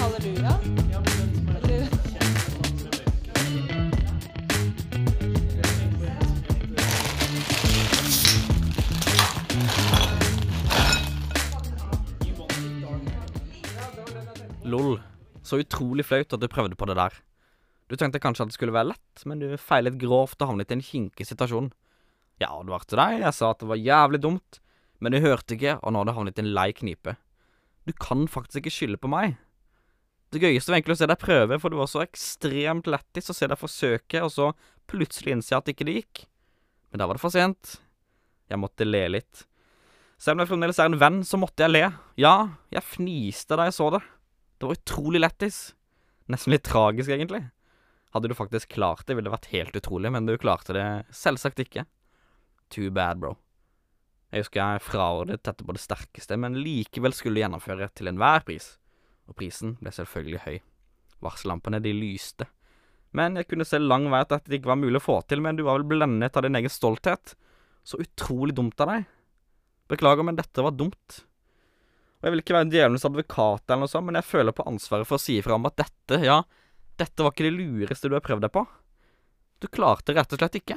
Halleluja. Eller Lol. Så utrolig flaut at du prøvde på det der. Du tenkte kanskje at det skulle være lett, men du feilet grovt og havnet i en kinkig situasjon. Jeg advarte deg, jeg sa at det var jævlig dumt, men du hørte ikke, og nå har du havnet i en lei knipe. Du kan faktisk ikke skylde på meg. Det gøyeste var egentlig å se deg prøve, for du var så ekstremt lættis å se deg forsøke, og så plutselig innse at det ikke gikk. Men da var det for sent. Jeg måtte le litt. Selv om jeg fremdeles er en venn, så måtte jeg le. Ja, jeg fniste da jeg så det. Det var utrolig lættis. Nesten litt tragisk, egentlig. Hadde du faktisk klart det, ville det vært helt utrolig, men du klarte det selvsagt ikke. Too bad, bro. Jeg husker jeg frarådet dette på det sterkeste, men likevel skulle gjennomføre til enhver pris. Og prisen ble selvfølgelig høy. Varsellampene, de lyste. Men jeg kunne se lang vei at det ikke var mulig å få til, men du var vel blendet av din egen stolthet. Så utrolig dumt av deg. Beklager, men dette var dumt. Og jeg vil ikke være djevelens advokat eller noe sånt, men jeg føler på ansvaret for å si ifra om at dette, ja, dette var ikke det lureste du har prøvd deg på. Du klarte rett og slett ikke.